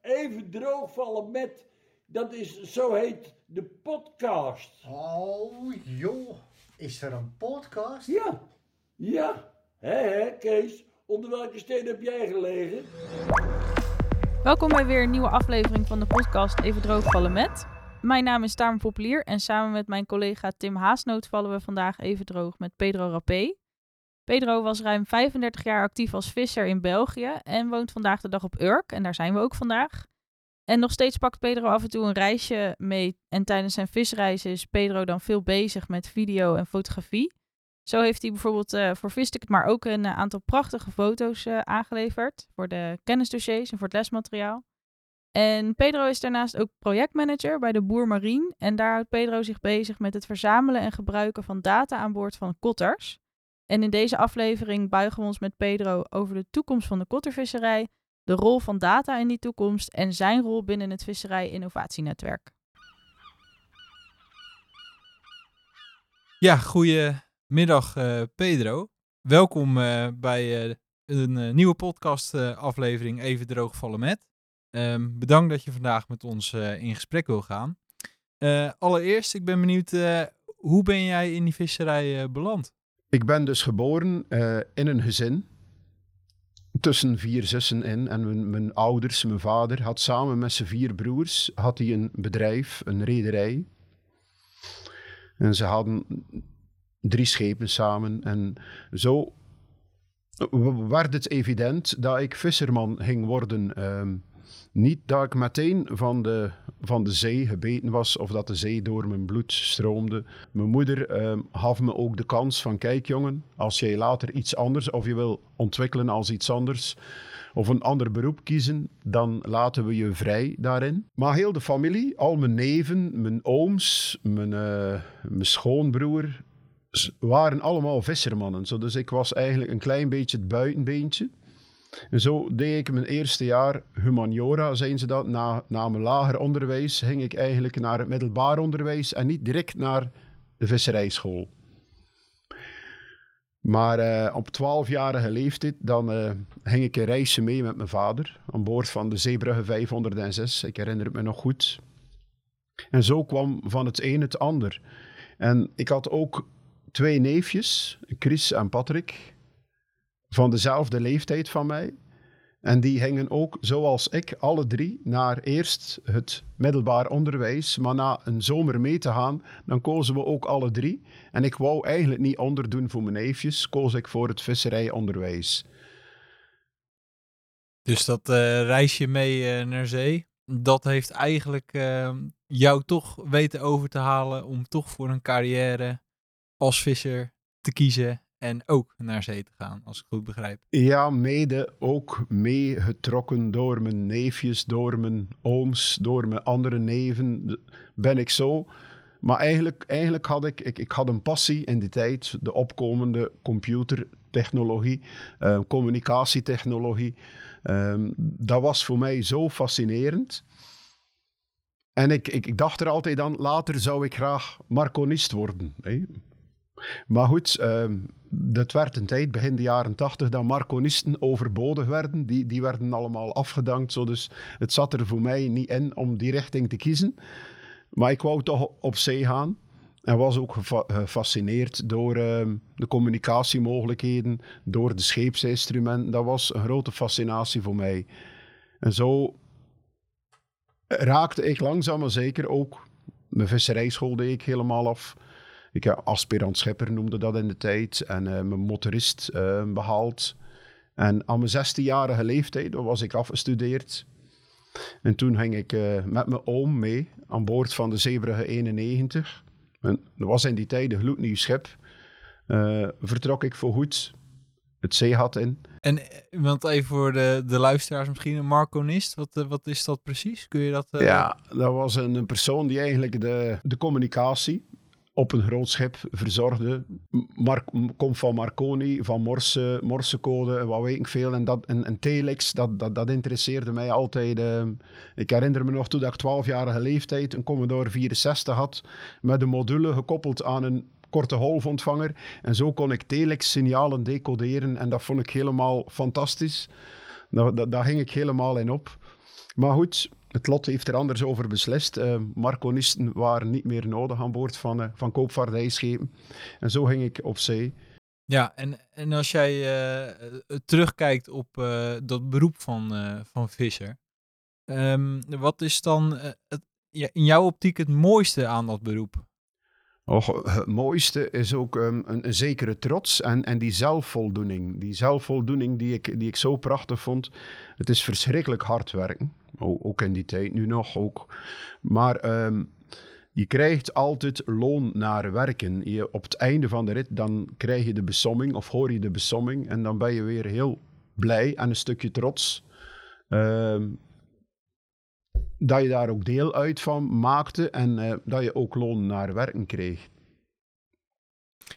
even droogvallen met, dat is, zo heet de podcast. Oh, joh. Is er een podcast? Ja, ja. Hé, hé, Kees, onder welke steen heb jij gelegen? Welkom bij weer een nieuwe aflevering van de podcast Even droogvallen met. Mijn naam is Tamer Populier en samen met mijn collega Tim Haasnoot vallen we vandaag even droog met Pedro Rapé. Pedro was ruim 35 jaar actief als visser in België en woont vandaag de dag op Urk en daar zijn we ook vandaag. En nog steeds pakt Pedro af en toe een reisje mee en tijdens zijn visreizen is Pedro dan veel bezig met video en fotografie. Zo heeft hij bijvoorbeeld uh, voor Visticket maar ook een uh, aantal prachtige foto's uh, aangeleverd voor de kennisdossiers en voor het lesmateriaal. En Pedro is daarnaast ook projectmanager bij de Boer Marine en daar houdt Pedro zich bezig met het verzamelen en gebruiken van data aan boord van kotters. En in deze aflevering buigen we ons met Pedro over de toekomst van de kottervisserij, de rol van data in die toekomst en zijn rol binnen het Visserij Innovatienetwerk. Ja, goedemiddag uh, Pedro. Welkom uh, bij uh, een nieuwe podcast aflevering Even droogvallen met. Um, bedankt dat je vandaag met ons in gesprek wil gaan. allereerst, ik ben benieuwd, hoe ben jij in die visserij beland? Ik ben dus geboren in een gezin tussen vier zussen in. En mijn, mijn, ouders, mijn vader, had samen met zijn vier broers had hij een bedrijf, een rederij. En ze hadden drie schepen samen. En zo werd het evident dat ik visserman ging worden. Um, niet dat ik meteen van de, van de zee gebeten was of dat de zee door mijn bloed stroomde. Mijn moeder uh, gaf me ook de kans van, kijk jongen, als jij later iets anders of je wil ontwikkelen als iets anders of een ander beroep kiezen, dan laten we je vrij daarin. Maar heel de familie, al mijn neven, mijn ooms, mijn, uh, mijn schoonbroer, waren allemaal vissermannen. Zo, dus ik was eigenlijk een klein beetje het buitenbeentje. En zo deed ik mijn eerste jaar humaniora, zijn ze dat. Na, na mijn lager onderwijs ging ik eigenlijk naar het middelbaar onderwijs en niet direct naar de visserijschool. Maar uh, op 12-jarige leeftijd dan uh, ging ik een reisje mee met mijn vader aan boord van de Zeebrugge 506. Ik herinner het me nog goed. En zo kwam van het een het ander. En ik had ook twee neefjes, Chris en Patrick van dezelfde leeftijd van mij. En die gingen ook, zoals ik, alle drie naar eerst het middelbaar onderwijs. Maar na een zomer mee te gaan, dan kozen we ook alle drie. En ik wou eigenlijk niet onderdoen voor mijn neefjes, koos ik voor het visserijonderwijs. Dus dat uh, reisje mee uh, naar zee, dat heeft eigenlijk uh, jou toch weten over te halen om toch voor een carrière als visser te kiezen en ook naar zee te gaan, als ik goed begrijp. Ja, mede ook meegetrokken door mijn neefjes, door mijn ooms, door mijn andere neven, ben ik zo. Maar eigenlijk, eigenlijk had ik, ik, ik had een passie in die tijd, de opkomende computertechnologie, uh, communicatietechnologie. Um, dat was voor mij zo fascinerend. En ik, ik, dacht er altijd aan, later zou ik graag marconist worden. Maar goed, um, dat werd een tijd, begin de jaren tachtig, dat marconisten overbodig werden. Die, die werden allemaal afgedankt. Zo, dus het zat er voor mij niet in om die richting te kiezen. Maar ik wou toch op zee gaan. En was ook gefascineerd door uh, de communicatiemogelijkheden, door de scheepsinstrumenten. Dat was een grote fascinatie voor mij. En zo raakte ik langzaam maar zeker ook. Mijn visserijschool deed ik helemaal af. Ik heb aspirant schepper noemde dat in de tijd. En uh, mijn motorist uh, behaald. En aan mijn 16-jarige leeftijd was ik afgestudeerd. En toen ging ik uh, met mijn oom mee aan boord van de Zeebrugge 91. En dat was in die tijd een gloednieuw schip. vertrok ik voor goed het zeegat in. En want even voor de, de luisteraars misschien, een marconist, wat, wat is dat precies? Kun je dat... Ja, dat was een, een persoon die eigenlijk de, de communicatie op een groot schip verzorgde. Mar komt van Marconi, van Morse, Morsecode wat weet ik veel. En, dat, en, telex, dat, dat, dat interesseerde mij altijd. Uh, ik herinner me nog toen ik 12-jarige leeftijd een Commodore 64 had, met een module gekoppeld aan een korte golfontvanger. En zo kon ik telex-signalen decoderen en dat vond ik helemaal fantastisch. Daar, daar, daar ging ik helemaal in op. Maar goed, het lot heeft er anders over beslist. Uh, Marconisten waren niet meer nodig aan boord van, uh, van koopvaardijschepen. En zo ging ik op zee. Ja, en, en als jij uh, terugkijkt op dat beroep van, van visser. Um, wat is dan het, ja, in jouw optiek het mooiste aan dat beroep? Och, het mooiste is ook um, een, een, zekere trots en, en die zelfvoldoening. Die zelfvoldoening die ik, die ik zo prachtig vond. Het is verschrikkelijk hard werken. Ook in die tijd nu nog. Ook. Maar um, je krijgt altijd loon naar werken. Je, op het einde van de rit dan krijg je de besomming of hoor je de besomming. En dan ben je weer heel blij en een stukje trots. Um, dat je daar ook deel uit van maakte en uh, dat je ook loon naar werken kreeg.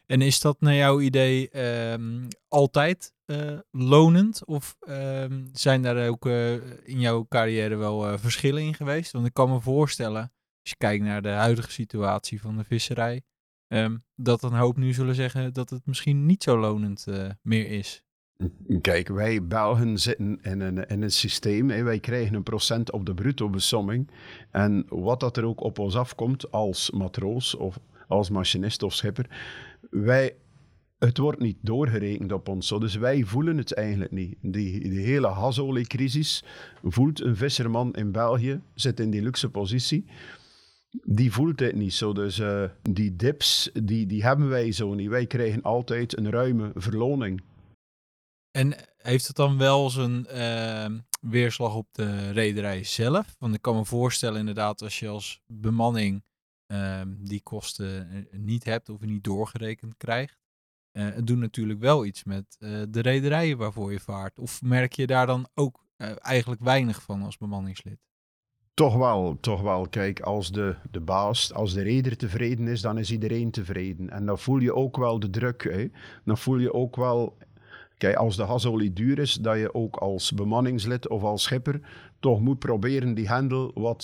En is dat naar jouw idee um, altijd uh, lonend? Of um, zijn daar ook uh, in jouw carrière wel verschillen in geweest? Want ik kan me voorstellen, als je kijkt naar de huidige situatie van de visserij, um, dat een hoop nu zullen zeggen dat het misschien niet zo lonend meer is. Kijk, wij Belgen zitten in een, in een systeem. Hè. Wij krijgen een procent op de bruto besomming. En wat dat er ook op ons afkomt als matroos of als machinist of schipper, wij, het wordt niet doorgerekend op ons. Zo. Dus wij voelen het eigenlijk niet. Die, die hele hasoliecrisis voelt een visserman in België, zit in die luxe positie die voelt het niet zo. Dus uh, die dips, die, die hebben wij zo niet. Wij krijgen altijd een ruime verloning. En heeft het dan wel zijn uh, weerslag op de rederij zelf? Want ik kan me voorstellen inderdaad als je als bemanning uh, die kosten eh, niet hebt of niet doorgerekend krijgt. Uh, het doet natuurlijk wel iets met uh, de rederijen waarvoor je vaart. Of merk je daar dan ook eigenlijk weinig van als bemanningslid? Toch wel, toch wel. Kijk, als de, de baas, als de reder tevreden is, dan is iedereen tevreden. En dan voel je ook wel de druk. Hè? Dan voel je ook wel Kijk, als de gasolie duur is, dat je ook als bemanningslid of als schipper toch moet proberen die hendel wat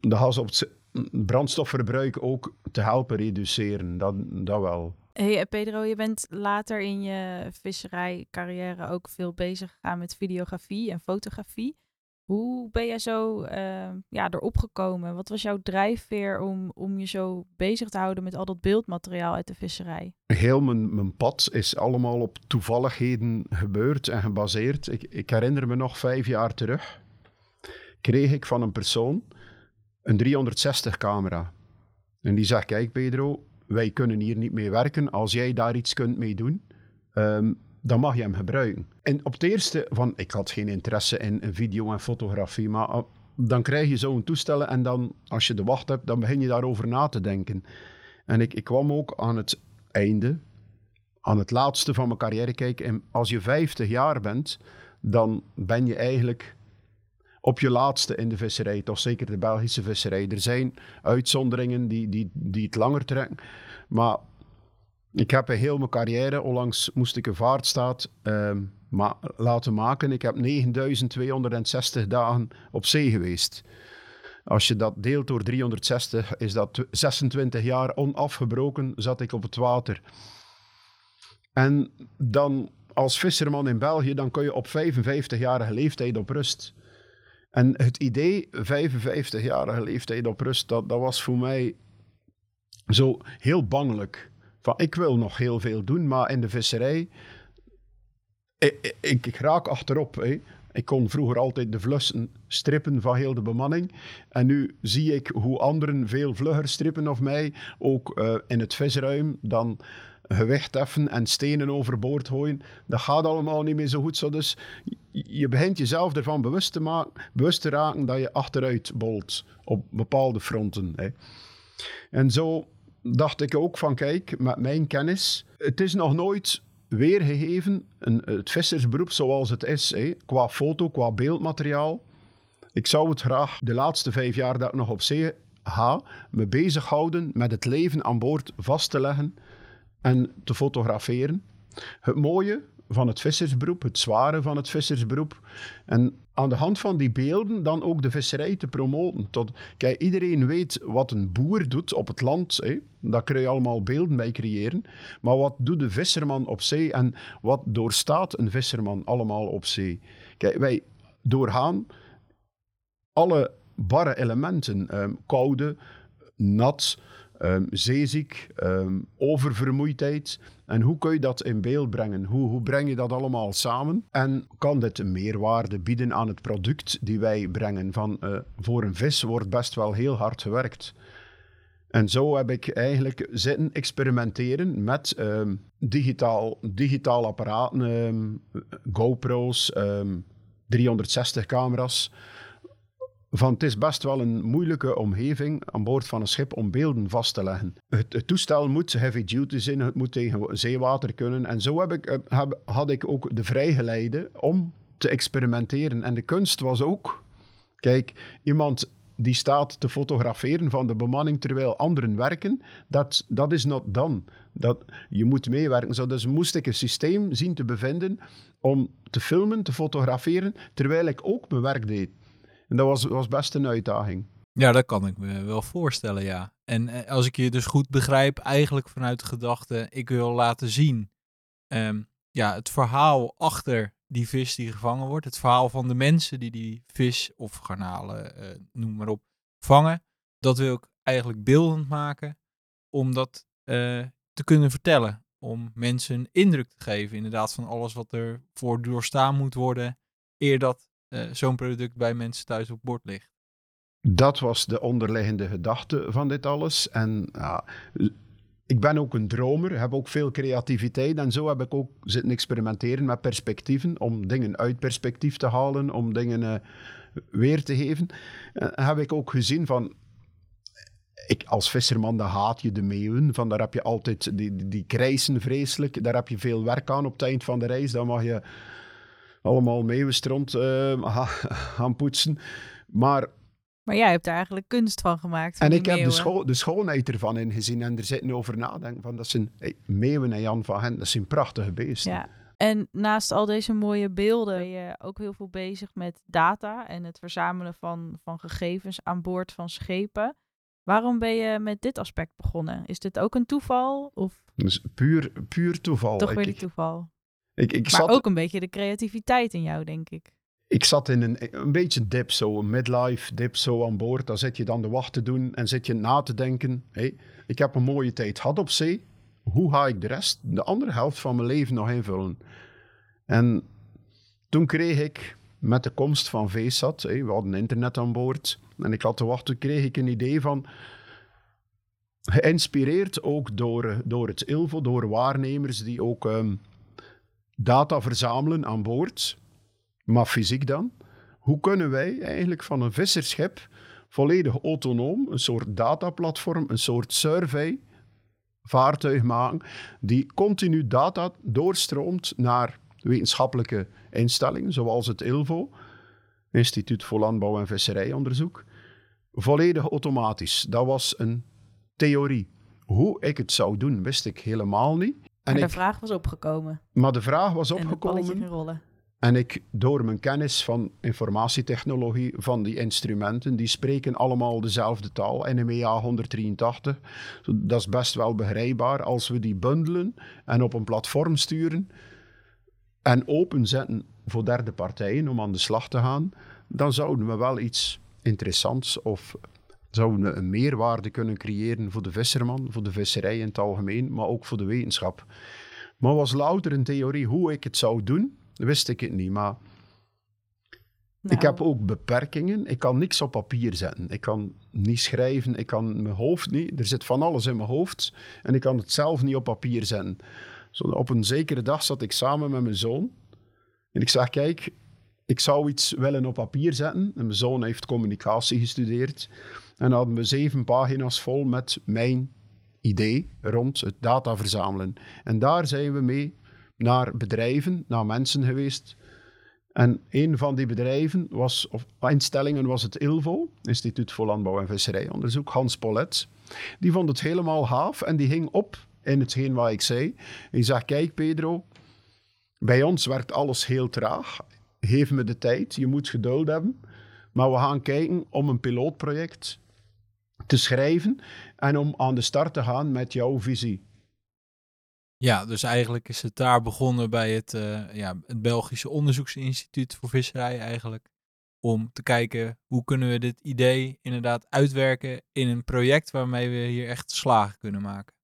de gas op het brandstofverbruik ook te helpen reduceren. Dat, dat wel. Hey eh, Pedro, je bent later in je visserijcarrière ook veel bezig gegaan met videografie en fotografie. Hoe ben jij zo uh, ja, erop gekomen? Wat was jouw drijfveer om, om je zo bezig te houden met al dat beeldmateriaal uit de visserij? Heel mijn, mijn pad is allemaal op toevalligheden gebeurd en gebaseerd. Ik, ik herinner me nog vijf jaar terug, kreeg ik van een persoon een 360 camera. En die zegt, kijk Pedro, wij kunnen hier niet mee werken. Als jij daar iets kunt mee doen, um, dan mag je hem gebruiken. En op het eerste van, ik had geen interesse in, video en fotografie, maar uh, dan krijg je zo'n toestel en dan, als je de wacht hebt, dan begin je daarover na te denken. En ik, ik kwam ook aan het einde, aan het laatste van mijn carrière kijken. En als je 50 jaar bent, dan ben je eigenlijk op je laatste in de visserij, toch zeker de Belgische visserij. Er zijn uitzonderingen die, die, die het langer trekken, maar ik heb heel mijn carrière, onlangs moest ik een vaartstaat ma laten maken. Ik heb 9260 dagen op zee geweest. Als je dat deelt door 360, is dat 26 jaar onafgebroken zat ik op het water. En dan als visserman in België, dan kun je op 55-jarige leeftijd op rust. En het idee, 55-jarige leeftijd op rust, dat, dat was voor mij zo heel bangelijk van ik wil nog heel veel doen, maar in de visserij, ik, ik, raak achterop. Hè. Ik kon vroeger altijd de vlussen strippen van heel de bemanning. En nu zie ik hoe anderen veel vlugger strippen of mij, ook uh, in het visruim, dan gewicht heffen en stenen overboord gooien. Dat gaat allemaal niet meer zo goed. Zo. Dus je begint jezelf ervan bewust te, maken, bewust te raken dat je achteruit bolt op bepaalde fronten. Hè. En zo dacht ik ook van, kijk, met mijn kennis, het is nog nooit weergegeven, een, het vissersberoep zoals het is, hè, qua foto, qua beeldmateriaal. Ik zou het graag de laatste vijf jaar dat ik nog op zee ga, me bezighouden met het leven aan boord vast te leggen en te fotograferen. Het mooie van het vissersberoep, het zware van het vissersberoep. En aan de hand van die beelden dan ook de visserij te promoten. Tot, kijk, iedereen weet wat een boer doet op het land. Hè? Daar kun je allemaal beelden bij creëren. Maar wat doet de visserman op zee en wat doorstaat een visserman allemaal op zee? Kijk, wij doorgaan alle barre elementen, ehm, koude, nat, ehm, zeeziek, ehm, oververmoeidheid. En hoe kun je dat in beeld brengen? Hoe, hoe breng je dat allemaal samen? En kan dit een meerwaarde bieden aan het product die wij brengen? Van, eh, voor een vis wordt best wel heel hard gewerkt. En zo heb ik eigenlijk zitten experimenteren met ehm, digitaal, digitaal apparaten, GoPro's, ehm, 360 camera's. Van het is best wel een moeilijke omgeving aan boord van een schip om beelden vast te leggen. Het, toestel moet heavy duty zijn, het moet tegen zeewater kunnen. En zo heb ik, eh, had ik ook de vrijgeleide om te experimenteren. En de kunst was ook, kijk, iemand die staat te fotograferen van de bemanning terwijl anderen werken, dat, dat is not done. Dat, je moet meewerken. Zo, dus moest ik een systeem zien te bevinden om te filmen, te fotograferen, terwijl ik ook mijn werk deed. En dat was, was best een uitdaging. Ja, dat kan ik me wel voorstellen, ja. En eh, als ik je dus goed begrijp, eigenlijk vanuit de gedachte, ik wil laten zien ehm, ja, het verhaal achter die vis die gevangen wordt. Het verhaal van de mensen die die vis of garnalen, eh, noem maar op, vangen. Dat wil ik eigenlijk beeldend maken om dat eh, te kunnen vertellen. Om mensen een indruk te geven, inderdaad, van alles wat er voor doorstaan moet worden. Eer dat eh, zo'n product bij mensen thuis op bord ligt. Dat was de onderliggende gedachte van dit alles. En ja, ik ben ook een dromer, heb ook veel creativiteit. En zo heb ik ook zitten experimenteren met perspectieven. Om dingen uit perspectief te halen, om dingen uh, weer te geven. Uh, heb ik ook gezien van. Ik, als visserman, dan haat je de meeuwen. Van daar heb je altijd die, die, die krijsen vreselijk. Daar heb je veel werk aan op het eind van de reis. Dan mag je allemaal meeuwenstront uh, gaan poetsen. Maar maar jij hebt daar eigenlijk kunst van gemaakt. Van en ik heb de, de, schoonheid ervan ingezien en er zitten over nadenken. Van, dat zijn hey, meeuwen en Jan van Hen, dat zijn prachtige beesten. Ja. En naast al deze mooie beelden ben je ook heel veel bezig met data en het verzamelen van, van gegevens aan boord van schepen. Waarom ben je met dit aspect begonnen? Is dit ook een toeval? Of? Dus puur, puur toeval. Toch weer die toeval. Ik, ik maar zat... ook een beetje de creativiteit in jou, denk ik ik zat in een, een beetje dip, zo een midlife dip zo aan boord. Daar zit je dan de wacht te doen en zit je na te denken. Hey, ik heb een mooie tijd gehad op zee. Hoe ga ik de rest, de andere helft van mijn leven nog invullen? En toen kreeg ik met de komst van VSAT, hey, we hadden internet aan boord. En ik had te wachten, kreeg ik een idee van... Geïnspireerd ook door, door het ILVO, door waarnemers die ook um, data verzamelen aan boord maar fysiek dan. Hoe kunnen wij eigenlijk van een visserschip volledig autonoom, een soort dataplatform, een soort survey vaartuig maken, die continu data doorstroomt naar wetenschappelijke instellingen, zoals het ILVO, Instituut voor Landbouw en Visserijonderzoek, volledig automatisch. Dat was een theorie. Hoe ik het zou doen, wist ik helemaal niet. En maar de vraag was opgekomen. Maar de vraag was opgekomen. En rollen. En ik, door mijn kennis van informatietechnologie, van die instrumenten, die spreken allemaal dezelfde taal, NMEA 183. Dat is best wel begrijpbaar. Als we die bundelen en op een platform sturen en openzetten voor derde partijen om aan de slag te gaan, dan zouden we wel iets interessants of zouden we een meerwaarde kunnen creëren voor de visserman, voor de visserij in het algemeen, maar ook voor de wetenschap. Maar was louter een theorie hoe ik het zou doen wist ik het niet. Maar nou. ik heb ook beperkingen. Ik kan niks op papier zetten. Ik kan niet schrijven. Ik kan mijn hoofd niet. Er zit van alles in mijn hoofd. En ik kan het zelf niet op papier zetten. Zo, op een zekere dag zat ik samen met mijn zoon. En ik zeg, kijk, ik zou iets willen op papier zetten. En mijn zoon heeft communicatie gestudeerd. En hadden we zeven pagina's vol met mijn idee rond het data verzamelen. En daar zijn we mee naar bedrijven, naar mensen geweest. En een van die bedrijven was, of instellingen was het ILVO, Instituut voor Landbouw en Visserijonderzoek, Hans Polet. Die vond het helemaal gaaf en die ging op in hetgeen wat ik zei. Hij zegt, kijk Pedro, bij ons werkt alles heel traag. Geef me de tijd, je moet geduld hebben. Maar we gaan kijken om een pilootproject te schrijven en om aan de start te gaan met jouw visie. Ja, dus eigenlijk is het daar begonnen bij het, uh, ja, het Belgische Onderzoeksinstituut voor Visserij eigenlijk. om te kijken hoe kunnen we dit idee inderdaad uitwerken in een project waarmee we hier echt slagen kunnen maken.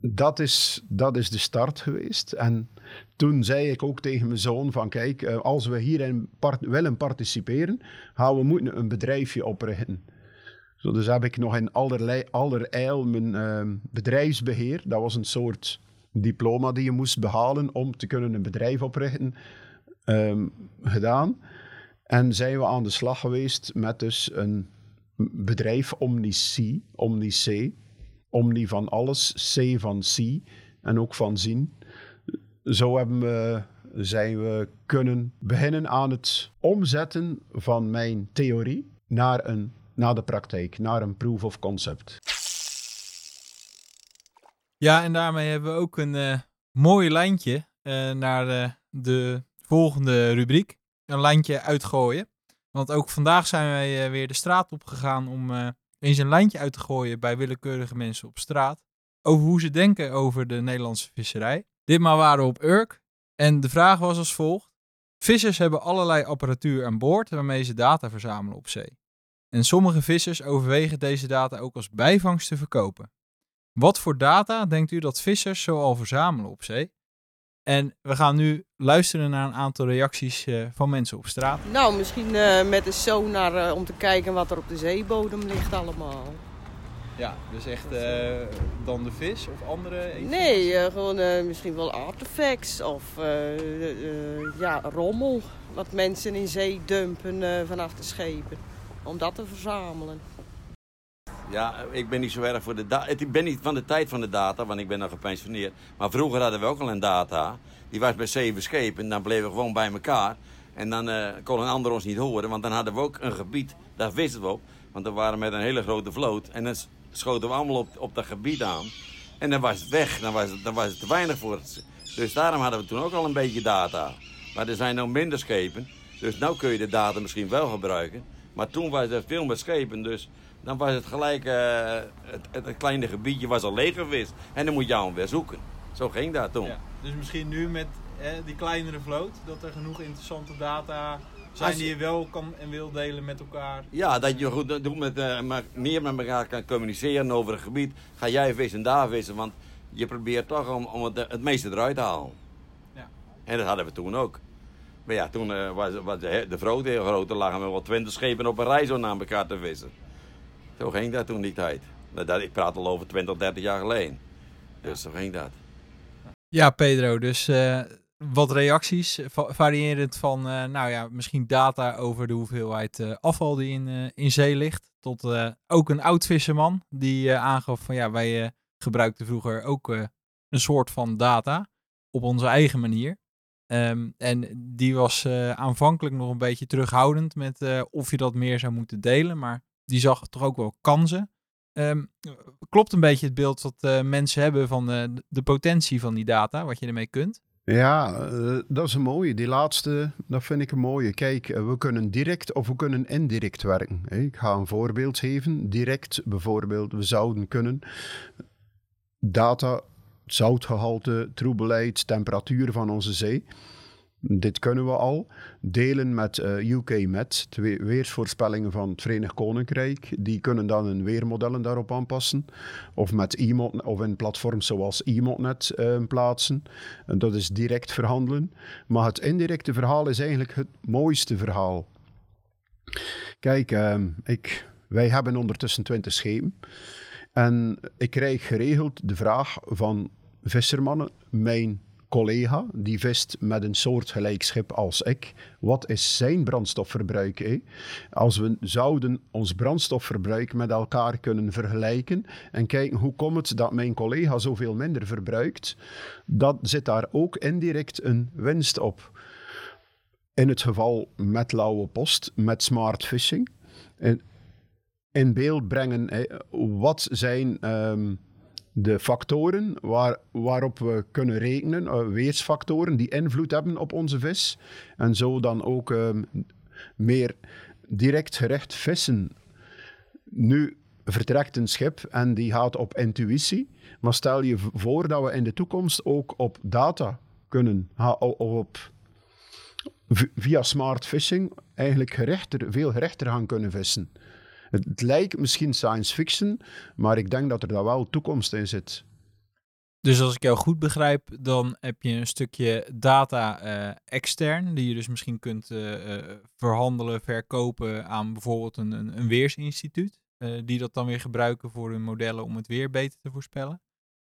Dat is, dat is de start geweest. En toen zei ik ook tegen mijn zoon van kijk, eh, als we hierin part willen participeren, gaan we moeten een bedrijfje oprichten. Zo, dus heb ik nog in allerlei, allerijl mijn ehm, bedrijfsbeheer, dat was een soort diploma die je moest behalen om te kunnen een bedrijf oprichten, ehm, gedaan. En zijn we aan de slag geweest met dus een bedrijf Omnic, Omnic, Omni van alles, C van C en ook van zien. Zo hebben we, zijn we kunnen beginnen aan het omzetten van mijn theorie naar, een, naar de praktijk, naar een proof of concept. Ja, en daarmee hebben we ook een uh, mooi lijntje uh, naar uh, de volgende rubriek. Een lijntje uitgooien. Want ook vandaag zijn wij weer de straat op gegaan om eens een lijntje uit te gooien bij willekeurige mensen op straat. Over hoe ze denken over de Nederlandse visserij. Ditmaal waren we op Urk. En de vraag was als volgt. Vissers hebben allerlei apparatuur aan boord waarmee ze data verzamelen op zee. En sommige vissers overwegen deze data ook als bijvangst te verkopen. Wat voor data denkt u dat vissers zoal verzamelen op zee? En we gaan nu luisteren naar een aantal reacties uh, van mensen op straat. Nou, misschien uh, met een sonar uh, om te kijken wat er op de zeebodem ligt allemaal. Ja, dus echt dan de vis of andere? Nee, gewoon misschien wel artefacts of ja, rommel. Wat mensen in zee dumpen vanaf de schepen. Om dat te verzamelen. Ja, ik ben niet zo erg voor de data. Ik ben niet van de tijd van de data, want ik ben nog gepensioneerd. Maar vroeger hadden we ook al een data. Die was bij zeven schepen. Dan bleven we gewoon bij elkaar. En dan uh, kon een ander ons niet horen. Want dan hadden we ook een gebied, daar wisten we op. Want we waren met een hele grote vloot. En dan schoten we allemaal op, op dat gebied aan. En dan was het weg. Dan was het, dan was het te weinig voor het. Dus daarom hadden we toen ook al een beetje data. Maar er zijn nog minder schepen. Dus nu kun je de data misschien wel gebruiken. Maar toen was er veel meer schepen. Dus dan was het gelijk, uh, het, het, kleine gebiedje was al leeg geweest. En dan moet je hem weer zoeken. Zo ging dat toen. Ja, dus misschien nu met die kleinere vloot, dat er genoeg interessante data zijn die je wel kan en wil delen met elkaar. Ja, dat je goed doet met, uh, meer met elkaar kan communiceren over het gebied. Ga jij vissen, daar vissen, want je probeert toch om, om het, het meeste eruit te halen. Ja. En dat hadden we toen ook. Maar ja, toen uh, was, was de, de vloot heel groot. Er lagen we wel twintig schepen op een rij zo naar elkaar te vissen. Zo ging dat toen die tijd. Dat, ik praat al over 20, 30 jaar geleden. Dus zo ging dat. Ja, Pedro, dus uh, wat reacties, variërend van, uh, nou ja, misschien data over de hoeveelheid afval die in, in zee ligt, tot ook een oud visserman die aangaf van, ja, wij gebruikten vroeger ook een soort van data op onze eigen manier. Um, en die was aanvankelijk nog een beetje terughoudend met of je dat meer zou moeten delen, maar die zag toch ook wel kansen. Um, klopt een beetje het beeld wat uh, mensen hebben van de potentie van die data, wat je ermee kunt? Ja, dat is een mooie. Die laatste, dat vind ik een mooie. Kijk, we kunnen direct of we kunnen indirect werken. Ik ga een voorbeeld geven. Direct bijvoorbeeld, we zouden kunnen data, zoutgehalte, troebeleid, temperatuur van onze zee dit kunnen we al. Delen met uh, eh, UK Met, twee weersvoorspellingen van het Verenigd Koninkrijk. Die kunnen dan hun weermodellen daarop aanpassen. Of, met Emot, of in platforms zoals Emotnet uh, plaatsen. En dat is direct verhandelen. Maar het indirecte verhaal is eigenlijk het mooiste verhaal. Kijk, uh, ik, wij hebben ondertussen 20 schepen. En ik krijg geregeld de vraag van vissermannen, mijn collega die vist met een soortgelijk schip als ik. Wat is zijn brandstofverbruik? Als we zouden ons brandstofverbruik met elkaar kunnen vergelijken en kijken hoe komt het dat mijn collega zoveel minder verbruikt, dan zit daar ook indirect een winst op. In het geval met lauwe post, met smart fishing. In, beeld brengen, wat zijn... Ehm, de factoren waar, waarop we kunnen rekenen, uh, weersfactoren die invloed hebben op onze vis. En zo dan ook uh, meer direct gerecht vissen. Nu vertrekt een schip en die gaat op intuïtie. Maar stel je voor dat we in de toekomst ook op data kunnen, op via smart fishing eigenlijk veel gerechter gaan kunnen vissen. Het, lijkt misschien science fiction, maar ik denk dat er daar wel toekomst in zit. Dus als ik jou goed begrijp, dan heb je een stukje data eh, extern, die je dus misschien kunt eh, eh, verhandelen, verkopen aan bijvoorbeeld een, een, een weersinstituut, die dat dan weer gebruiken voor hun modellen om het weer beter te voorspellen.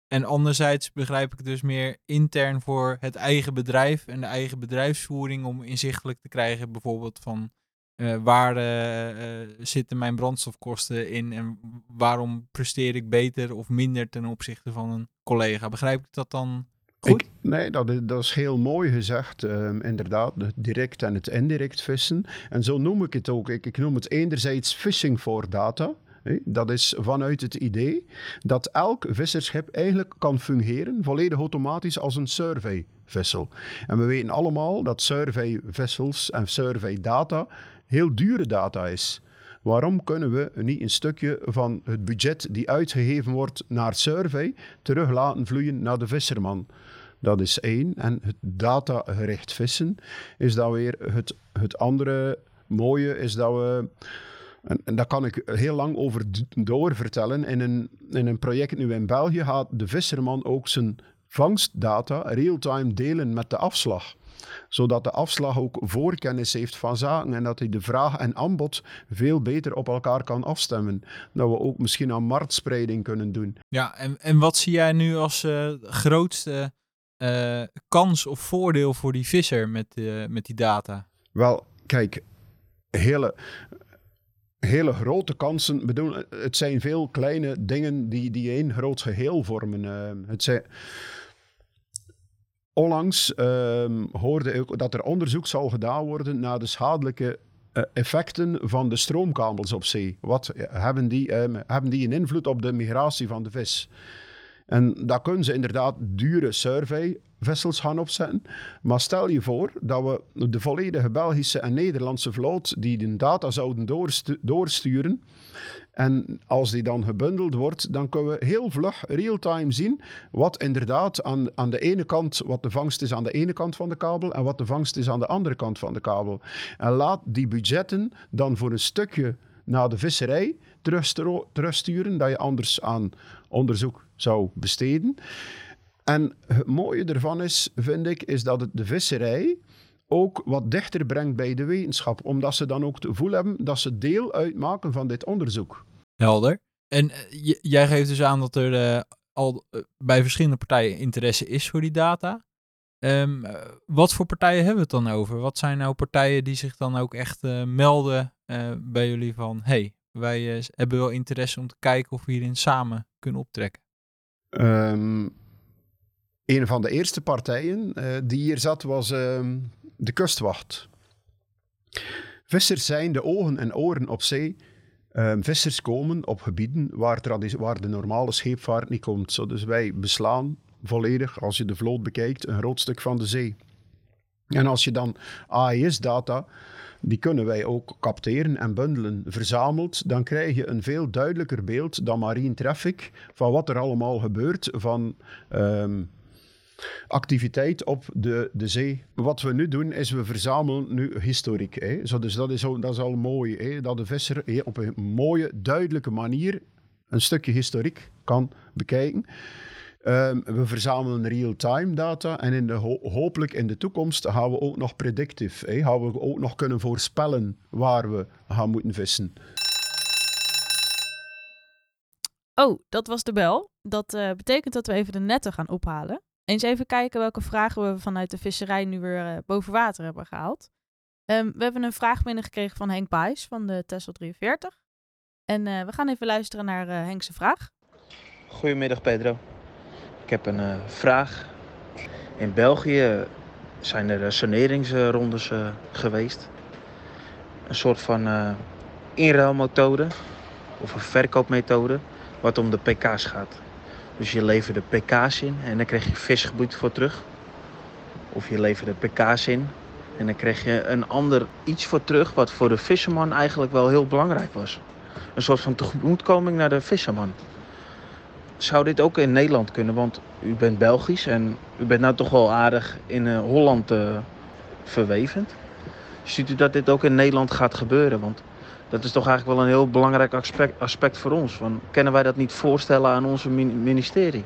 En anderzijds begrijp ik dus meer intern voor het eigen bedrijf en de eigen bedrijfsvoering om inzichtelijk te krijgen bijvoorbeeld van eh, waar eh, eh, zitten mijn brandstofkosten in en waarom presteer ik beter of minder ten opzichte van een collega. Begrijp ik dat dan goed? Nee, dat is, dat is heel mooi gezegd. ehm, inderdaad, het direct en het indirect vissen. En zo noem ik het ook. Ik, ik noem het enerzijds fishing for data. Dat is vanuit het idee dat elk visserschip eigenlijk kan fungeren volledig automatisch als een surveyvessel. En we weten allemaal dat surveyvessels en surveydata heel dure data is. Waarom kunnen we niet een stukje van het budget die uitgegeven wordt naar survey terug laten vloeien naar de visserman? Dat is één. En het datagericht vissen is dan weer het, het andere mooie, is dat we. En, en daar kan ik heel lang over d- doorvertellen. In een, in een project nu in België gaat de visserman ook zijn vangstdata real-time delen met de afslag zodat de afslag ook voorkennis heeft van zaken en dat hij de vraag en aanbod veel beter op elkaar kan afstemmen. Dat we ook misschien aan marktspreiding kunnen doen. Ja, en, en wat zie jij nu als eh, grootste eh, kans of voordeel voor die visser met, eh, met die data? Wel, kijk, hele, hele grote kansen. Bedoel, het zijn veel kleine dingen die, die één groot geheel vormen. Het zijn, onlangs ehm, hoorde ik dat er onderzoek zal gedaan worden naar de schadelijke eh, effecten van de stroomkabels op zee. Wat eh, hebben die, ehm, hebben die een invloed op de migratie van de vis? En daar kunnen ze inderdaad dure surveyvessels gaan opzetten. Maar stel je voor dat we de volledige Belgische en Nederlandse vloot die de data zouden doorstu- doorsturen. En als die dan gebundeld wordt, dan kunnen we heel vlug real-time zien wat inderdaad aan, aan de ene kant, wat de vangst is aan de ene kant van de kabel en wat de vangst is aan de andere kant van de kabel. En laat die budgetten dan voor een stukje naar de visserij terugsturen, dat je anders aan onderzoek zou besteden. En het mooie ervan is, vind ik, is dat het de visserij ook wat dichter brengt bij de wetenschap. Omdat ze dan ook het gevoel hebben dat ze deel uitmaken van dit onderzoek. Helder. En eh, jij geeft dus aan dat er eh, al eh, bij verschillende partijen interesse is voor die data. Ehm, eh, wat voor partijen hebben we het dan over? Wat zijn nou partijen die zich dan ook echt melden bij jullie van... hey, wij hebben wel interesse om te kijken of we hierin samen kunnen optrekken. Ehm, een van de eerste partijen eh, die hier zat was ehm, de kustwacht. Vissers zijn de ogen en oren op zee. Ehm, vissers komen op gebieden waar, waar de normale scheepvaart niet komt. Dus wij beslaan volledig, als je de vloot bekijkt, een groot stuk van de zee. En als je dan AIS-data, die kunnen wij ook capteren en bundelen, verzameld, dan krijg je een veel duidelijker beeld dan marine traffic van wat er allemaal gebeurt van ehm, activiteit op de, de zee. Wat we nu doen, is we verzamelen nu historiek. Hè. Zo, dus dat is, al- dat is al mooi, hè, dat de visser hè, op een mooie, duidelijke manier een stukje historiek kan bekijken. Ehm, we verzamelen real-time data en in de ho- hopelijk in de toekomst gaan we ook nog predictive. Hè, gaan we ook nog kunnen voorspellen waar we gaan moeten vissen. Oh, dat was de bel. Dat eh, betekent dat we even de netten gaan ophalen. Eens even kijken welke vragen we vanuit de visserij nu weer eh, boven water hebben gehaald. Ehm, we hebben een vraag binnengekregen van Henk Baes van de Tesla 43. En eh, we gaan even luisteren naar eh Henk's vraag. Goedemiddag Pedro. Ik heb een vraag. In België zijn er saneringsrondes geweest. Een soort van inruilmethode of een verkoopmethode wat om de pk's gaat. Dus je leverde pk's in en dan kreeg je visgebied voor terug. Of je leverde pk's in en dan kreeg je een ander iets voor terug wat voor de visserman eigenlijk wel heel belangrijk was. Een soort van tegemoetkoming naar de visserman zou dit ook in Nederland kunnen? Want u bent Belgisch en u bent nou toch wel aardig in eh, Holland eh, verwevend. Ziet u dat dit ook in Nederland gaat gebeuren? Want dat is toch eigenlijk wel een heel belangrijk aspect, aspect voor ons. Van, kunnen wij dat niet voorstellen aan min- ministerie?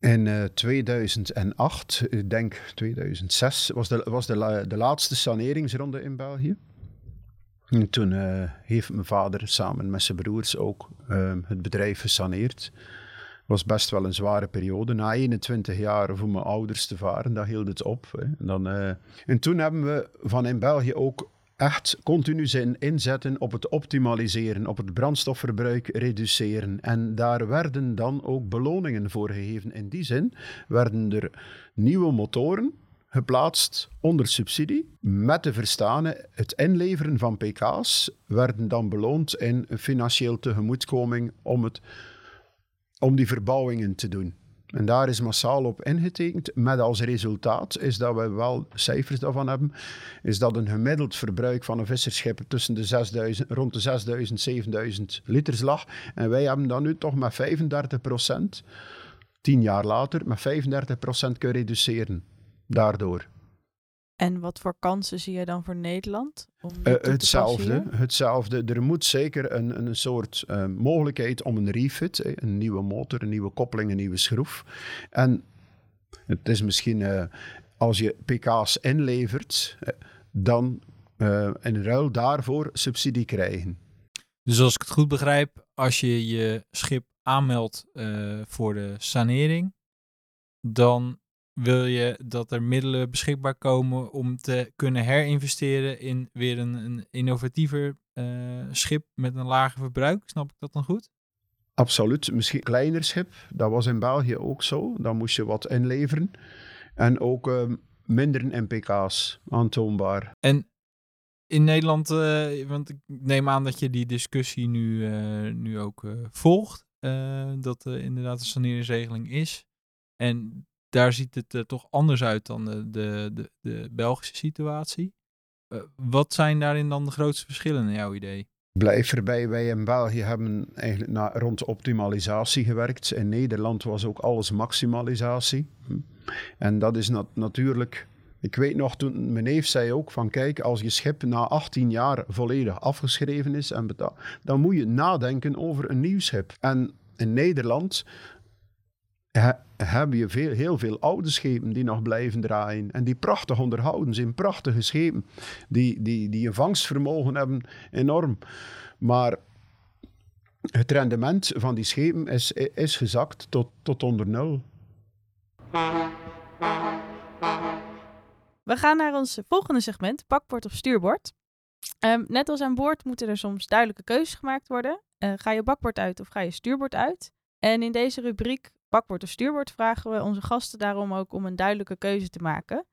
In eh, 2008, ik denk 2006, was de, was de, de laatste saneringsronde in België. En toen eh, heeft mijn vader samen met zijn broers ook eh, het bedrijf gesaneerd. was best wel een zware periode. Na 21 jaar voor mijn ouders te varen, dat hield het op. Hè. En, dan, eh, en toen hebben we van in België ook echt continu zijn inzetten op het optimaliseren, op het brandstofverbruik reduceren. En daar werden dan ook beloningen voor gegeven. In die zin werden er nieuwe motoren geplaatst onder subsidie. Met de verstane, het inleveren van pk's werden dan beloond in financieel tegemoetkoming om, het, om die verbouwingen te doen. En daar is massaal op ingetekend. Met als resultaat is dat we wel cijfers daarvan hebben. Is dat een gemiddeld verbruik van een visserschip tussen de 6000, rond de 6000, 7000 liters lag. En wij hebben dat nu toch met 35 procent, tien jaar later, met 35 procent kunnen reduceren. Daardoor. En wat voor kansen zie je dan voor Nederland? Om Eh, hetzelfde, hetzelfde. Er moet zeker een, een soort eh, mogelijkheid om een refit, eh, een nieuwe motor, een nieuwe koppeling, een nieuwe schroef. En het is misschien eh, als je pk's inlevert, dan eh, in ruil daarvoor subsidie krijgen. Dus als ik het goed begrijp, als je je schip aanmeldt eh, voor de sanering, dan wil je dat er middelen beschikbaar komen om te kunnen herinvesteren in weer een, een innovatiever eh, schip met een lager verbruik. Snap ik dat dan goed? Absoluut. Misschien een kleiner schip, dat was in België ook zo. Dan moest je wat inleveren. En ook eh, minder NPK's aantoonbaar. En in Nederland, eh, want ik neem aan dat je die discussie nu, eh, nu ook volgt, dat er inderdaad een saneringsregeling is. En daar ziet het er toch anders uit dan de, de, de, Belgische situatie. Eh, wat zijn daarin dan de grootste verschillen naar jouw idee? Blijf erbij, wij in België hebben eigenlijk na, rond optimalisatie gewerkt. In Nederland was ook alles maximalisatie. Hm. En dat is nat- natuurlijk... Ik weet nog, toen mijn neef zei ook van kijk, als je schip na 18 jaar volledig afgeschreven is en betaald, dan moet je nadenken over een nieuw schip. En in Nederland he- heb je veel, heel veel oude schepen die nog blijven draaien. En die prachtig onderhouden zijn, prachtige schepen. Die, die, die een vangstvermogen hebben, enorm. Maar het rendement van die schepen is, is gezakt tot, tot onder nul. We gaan naar ons volgende segment, bakbord of stuurbord. Ehm, net als aan boord moeten er soms duidelijke keuzes gemaakt worden. Eh, ga je bakbord uit of ga je stuurbord uit? En in deze rubriek bakbord of stuurbord vragen we onze gasten daarom ook om een duidelijke keuze te maken.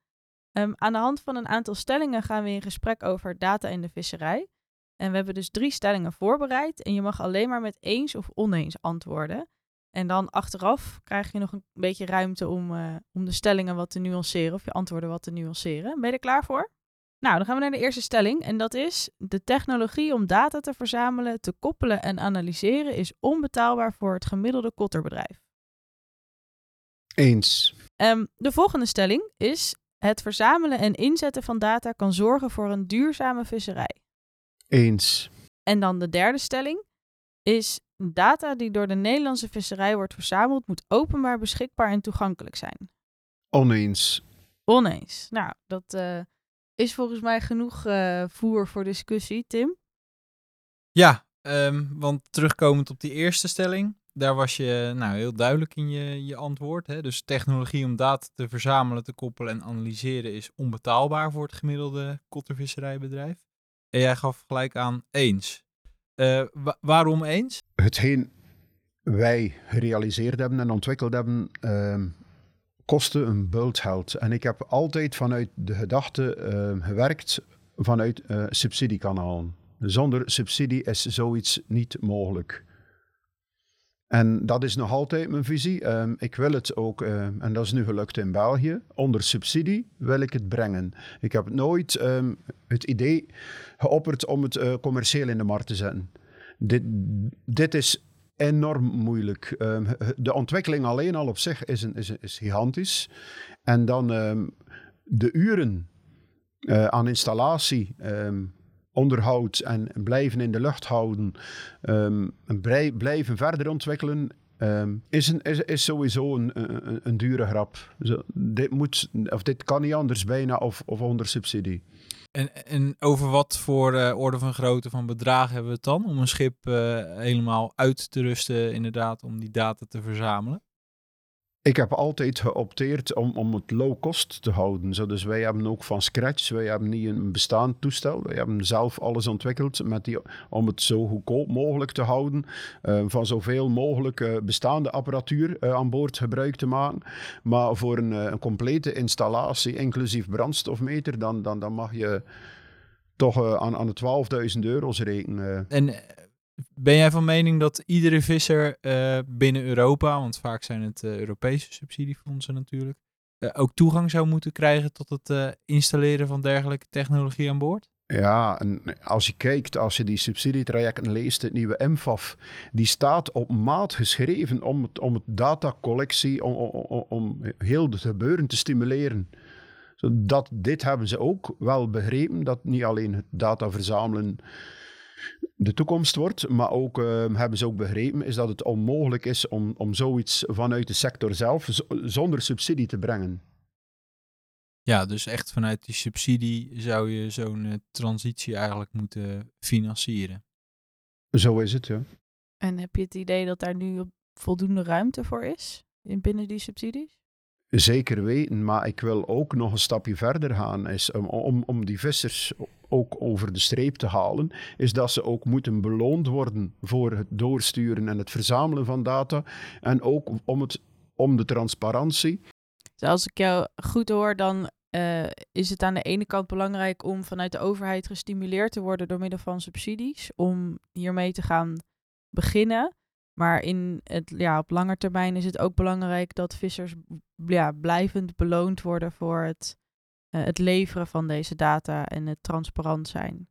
Ehm, aan de hand van een aantal stellingen gaan we in gesprek over data in de visserij. En we hebben dus drie stellingen voorbereid en je mag alleen maar met eens of oneens antwoorden. En dan achteraf krijg je nog een beetje ruimte om, eh, om de stellingen wat te nuanceren of je antwoorden wat te nuanceren. Ben je er klaar voor? Nou, dan gaan we naar de eerste stelling en dat is: de technologie om data te verzamelen, te koppelen en analyseren is onbetaalbaar voor het gemiddelde kotterbedrijf. Eens. Ehm, de volgende stelling is: het verzamelen en inzetten van data kan zorgen voor een duurzame visserij. Eens. En dan de derde stelling is: data die door de Nederlandse visserij wordt verzameld, moet openbaar beschikbaar en toegankelijk zijn. Oneens. Oneens. Nou, dat eh, is volgens mij genoeg eh, voer voor discussie, Tim. Ja, ehm, want terugkomend op die eerste stelling, daar was je nou, heel duidelijk in je, je antwoord. Hè? Dus technologie om data te verzamelen, te koppelen en analyseren is onbetaalbaar voor het gemiddelde kottervisserijbedrijf. En jij gaf gelijk aan eens. Eh, wa- waarom eens? Hetgeen wij gerealiseerd hebben en ontwikkeld hebben, ehm, kostte een bult. En ik heb altijd vanuit de gedachte ehm, gewerkt vanuit eh, subsidiekanalen. Zonder subsidie is zoiets niet mogelijk. En dat is nog altijd mijn visie. Ehm, ik wil het ook, ehm, en dat is nu gelukt in België, onder subsidie wil ik het brengen. Ik heb nooit ehm, het idee geopperd om het eh, commercieel in de markt te zetten. Dit, dit is enorm moeilijk. De ontwikkeling alleen al op zich is, een, is, is gigantisch. En dan de uren eh, aan installatie, onderhoud en blijven in de lucht houden, ehm, blijven verder ontwikkelen, ehm, is, een, is, sowieso een, een, dure grap. Dit, moet, of dit kan niet anders bijna of, of onder subsidie. En, en over wat voor eh, orde van grootte van bedragen hebben we het dan? Om een schip eh, helemaal uit te rusten, inderdaad, om die data te verzamelen? Ik heb altijd geopteerd om, om het low cost te houden. Dus wij hebben ook van scratch, wij hebben niet een bestaand toestel. Wij hebben zelf alles ontwikkeld met die, om het zo goedkoop mogelijk te houden. eh, van zoveel mogelijk eh, bestaande apparatuur eh, aan boord gebruik te maken. Maar voor een, een complete installatie, inclusief brandstofmeter, dan, dan, dan mag je toch aan, aan de 12.000 euro's rekenen. En ben jij van mening dat iedere visser eh, binnen Europa, want vaak zijn het eh, Europese subsidiefondsen natuurlijk, eh, ook toegang zou moeten krijgen tot het installeren van dergelijke technologie aan boord? Ja, en als je kijkt, als je die subsidietrajecten leest, het nieuwe MFAF, die staat op maat geschreven om het, om het datacollectie, om, om, om, om heel het gebeuren te stimuleren. Zodat, dit hebben ze ook wel begrepen, dat niet alleen het data verzamelen de toekomst wordt, maar ook eh, hebben ze ook begrepen is dat het onmogelijk is om, om zoiets vanuit de sector zelf zonder subsidie te brengen. Ja, dus echt vanuit die subsidie zou je zo'n eh, transitie eigenlijk moeten financieren. Zo is het, ja. En heb je het idee dat daar nu voldoende ruimte voor is in binnen die subsidies? Zeker weten, maar ik wil ook nog een stapje verder gaan. Is om, om, om die vissers ook over de streep te halen, is dat ze ook moeten beloond worden voor het doorsturen en het verzamelen van data. En ook om, het, om de transparantie. Dus als ik jou goed hoor, dan eh, is het aan de ene kant belangrijk om vanuit de overheid gestimuleerd te worden door middel van subsidies, om hiermee te gaan beginnen. Maar in het, ja, op lange termijn is het ook belangrijk dat vissers ja, blijvend beloond worden voor het, eh, het leveren van deze data en het transparant zijn.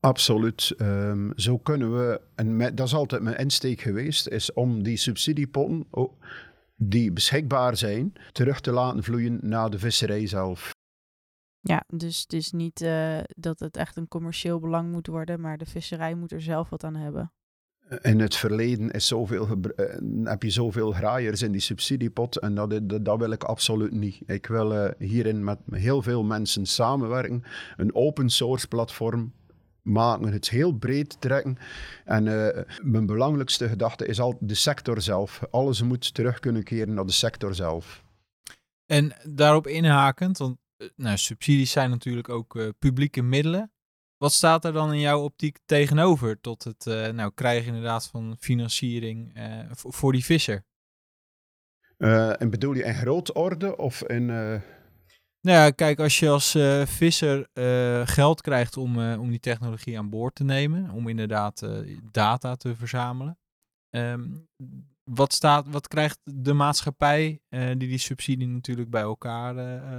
Absoluut. Ehm, zo kunnen we, en met- dat is altijd mijn insteek geweest, is om die subsidiepotten die beschikbaar zijn, terug te laten vloeien naar de visserij zelf. Ja, dus het is niet eh, dat het echt een commercieel belang moet worden, maar de visserij moet er zelf wat aan hebben. In het verleden is zoveel eh, heb je zoveel graaiers in die subsidiepot en dat, dat, wil ik absoluut niet. Ik wil eh, hierin met heel veel mensen samenwerken, een open source platform maken, het heel breed trekken. En eh, mijn belangrijkste gedachte is al de sector zelf. Alles moet terug kunnen keren naar de sector zelf. En daarop inhakend, eh, nou, subsidies zijn natuurlijk ook eh, publieke middelen. Wat staat er dan in jouw optiek tegenover tot het eh, nou, krijgen inderdaad van financiering eh, voor, die visser? Eh, en bedoel je in grote orde of in... eh, Nou ja, kijk, als je als visser geld krijgt om, om die technologie aan boord te nemen, om inderdaad data te verzamelen, ehm, wat, staat, wat krijgt de maatschappij, die die subsidie natuurlijk bij elkaar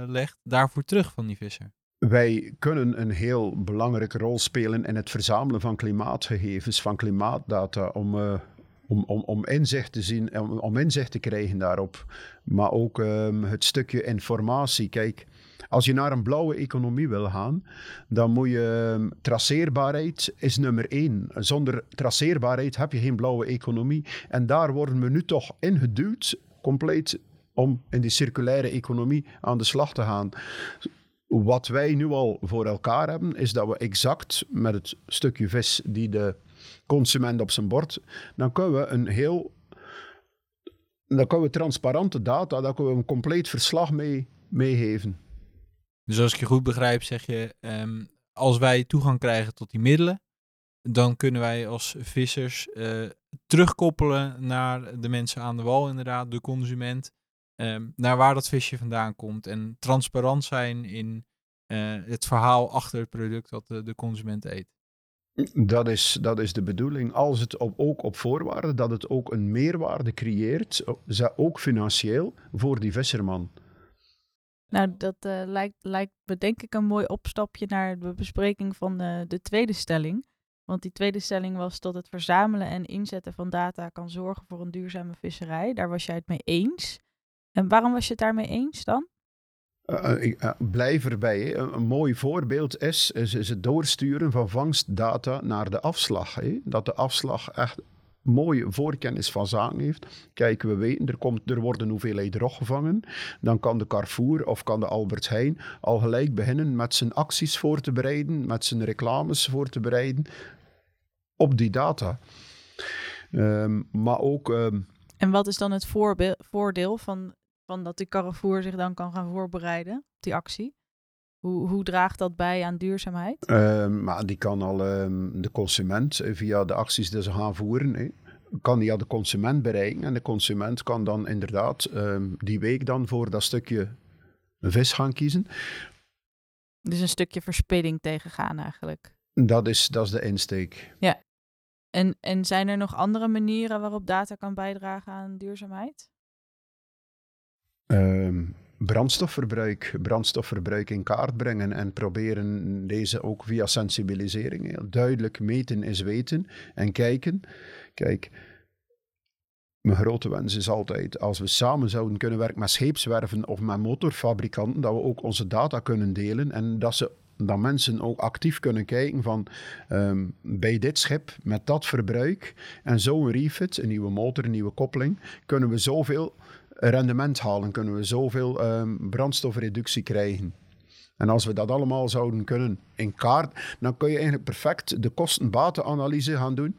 legt, daarvoor terug van die visser? Wij kunnen een heel belangrijke rol spelen in het verzamelen van klimaatgegevens, van klimaatdata, om, eh, om, om, om inzicht te zien, om, om inzicht te krijgen daarop. Maar ook ehm, het stukje informatie. Kijk, als je naar een blauwe economie wil gaan, dan moet je ehm, traceerbaarheid is nummer één. Zonder traceerbaarheid heb je geen blauwe economie. En daar worden we nu toch ingeduwd, compleet, om in die circulaire economie aan de slag te gaan. Wat wij nu al voor elkaar hebben, is dat we exact met het stukje vis die de consument op zijn bord, dan kunnen we een heel, dan kunnen we transparante data, daar kunnen we een compleet verslag mee meegeven. Dus als ik je goed begrijp, zeg je, ehm, als wij toegang krijgen tot die middelen, dan kunnen wij als vissers eh, terugkoppelen naar de mensen aan de wal, inderdaad, de consument, ehm, naar waar dat visje vandaan komt en transparant zijn in eh, het verhaal achter het product dat de, de consument eet. Dat is, dat is de bedoeling. Als het op, ook op voorwaarde dat het ook een meerwaarde creëert, ook financieel, voor die visserman. Nou, dat eh, lijkt, lijkt me denk ik een mooi opstapje naar de bespreking van de, de tweede stelling. Want die tweede stelling was dat het verzamelen en inzetten van data kan zorgen voor een duurzame visserij. Daar was jij het mee eens. En waarom was je het daarmee eens dan? Uh, ik uh, blijf erbij. Hè. Een, een, mooi voorbeeld is, is, is, het doorsturen van vangstdata naar de afslag. Hè. Dat de afslag echt mooie voorkennis van zaken heeft. Kijk, we weten, er, komt, er worden hoeveelheid rog gevangen. Dan kan de Carrefour of kan de Albert Heijn al gelijk beginnen met zijn acties voor te bereiden, met zijn reclames voor te bereiden op die data. Um, maar ook... Um, en wat is dan het voordeel van, van dat die Carrefour zich dan kan gaan voorbereiden op die actie? Hoe, hoe draagt dat bij aan duurzaamheid? Uh, maar die kan al um, de consument eh, via de acties die ze gaan voeren, hè, kan die al de consument bereiken. En de consument kan dan inderdaad um, die week dan voor dat stukje vis gaan kiezen. Dus een stukje verspilling tegengaan eigenlijk. Dat is, dat is de insteek. Ja. En, en zijn er nog andere manieren waarop data kan bijdragen aan duurzaamheid? Um, brandstofverbruik, brandstofverbruik in kaart brengen en proberen deze ook via sensibilisering. Heel duidelijk meten is weten en kijken. Kijk, mijn grote wens is altijd, als we samen zouden kunnen werken met scheepswerven of met motorfabrikanten, dat we ook onze data kunnen delen en dat ze dat mensen ook actief kunnen kijken van um, bij dit schip met dat verbruik en zo'n refit, een nieuwe motor, een nieuwe koppeling, kunnen we zoveel rendement halen, kunnen we zoveel um, brandstofreductie krijgen. En als we dat allemaal zouden kunnen in kaart, dan kun je eigenlijk perfect de kosten-batenanalyse gaan doen.